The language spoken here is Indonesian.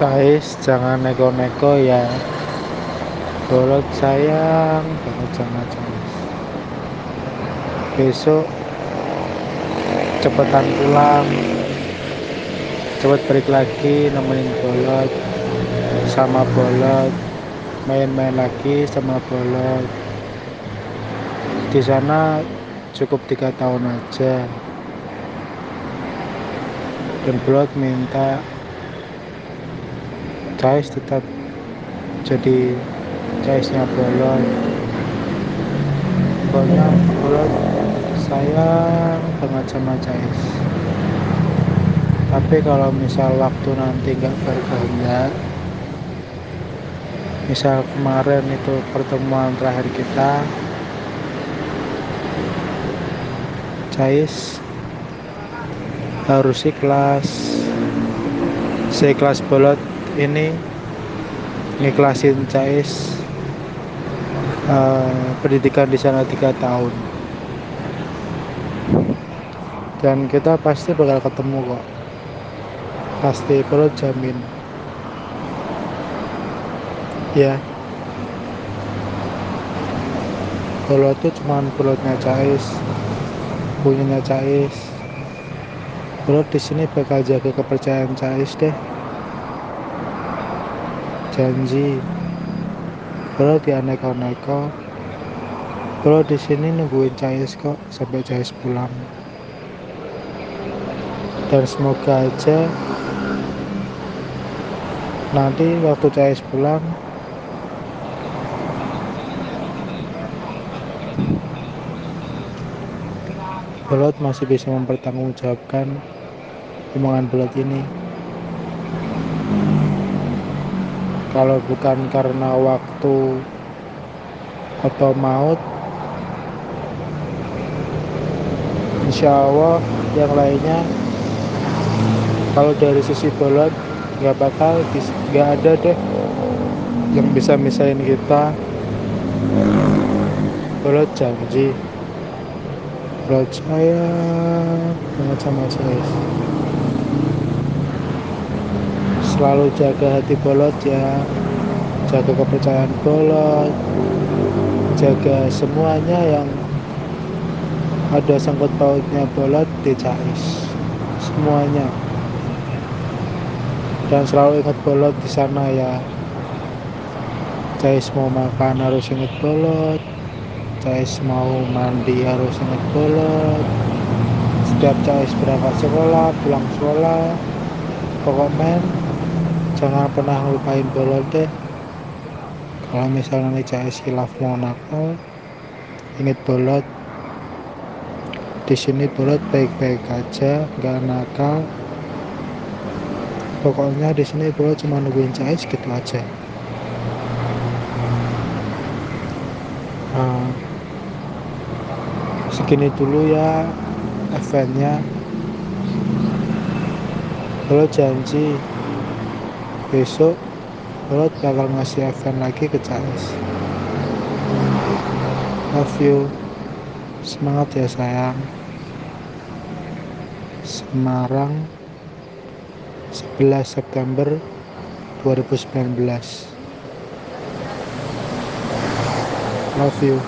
Cais jangan neko-neko ya. Bolot sayang banget sama Cais. Besok cepetan pulang. Cepet balik lagi nemenin Bolot sama Bolot. Main-main lagi sama Bolot. Di sana cukup tiga tahun aja. Dan Bolot minta Cais tetap jadi Caisnya Bolot pokoknya Bolot sayang banget sama Cais. Tapi kalau misal waktu nanti nggak berkehendak misal kemarin itu pertemuan terakhir kita Cais harus ikhlas. Seikhlas bolot ini ngiklasin Cais uh, pendidikan di sana tiga tahun. Dan kita pasti bakal ketemu kok. Pasti perlu jamin. Ya. Kalau itu cuma perutnya Cais punyanya Cais. Perut di sini bakal jaga kepercayaan Cais deh janji. Kalau di neko-neko kalau di sini nungguin Cais kok sampai Cais pulang. Dan semoga aja nanti waktu Cais pulang Belot masih bisa mempertanggungjawabkan omongan Belot ini kalau bukan karena waktu atau maut insya Allah yang lainnya kalau dari sisi bolot nggak bakal nggak ada deh yang bisa misahin kita. Bolot janji bolot saya banget sama saya selalu jaga hati bolot ya. Jaga kepercayaan bolot. Jaga semuanya yang ada sangkut pautnya bolot di Cais. Semuanya. Dan selalu ingat bolot di sana ya. Cais mau makan harus ingat bolot. Cais mau mandi harus ingat bolot. Setiap Cais berangkat sekolah pulang sekolah pokoknya jangan pernah ngelupain bolot deh. Kalau misalnya nih CS mau nakal inget bolot di sini bolot baik-baik aja nggak nakal. Pokoknya di sini bolot cuma nungguin CS gitu aja. Nah, segini dulu ya eventnya. Bolot janji besok Bolot bakal ngasih event lagi ke Cais love you. Semangat ya sayang. Semarang 11 September 2019 love you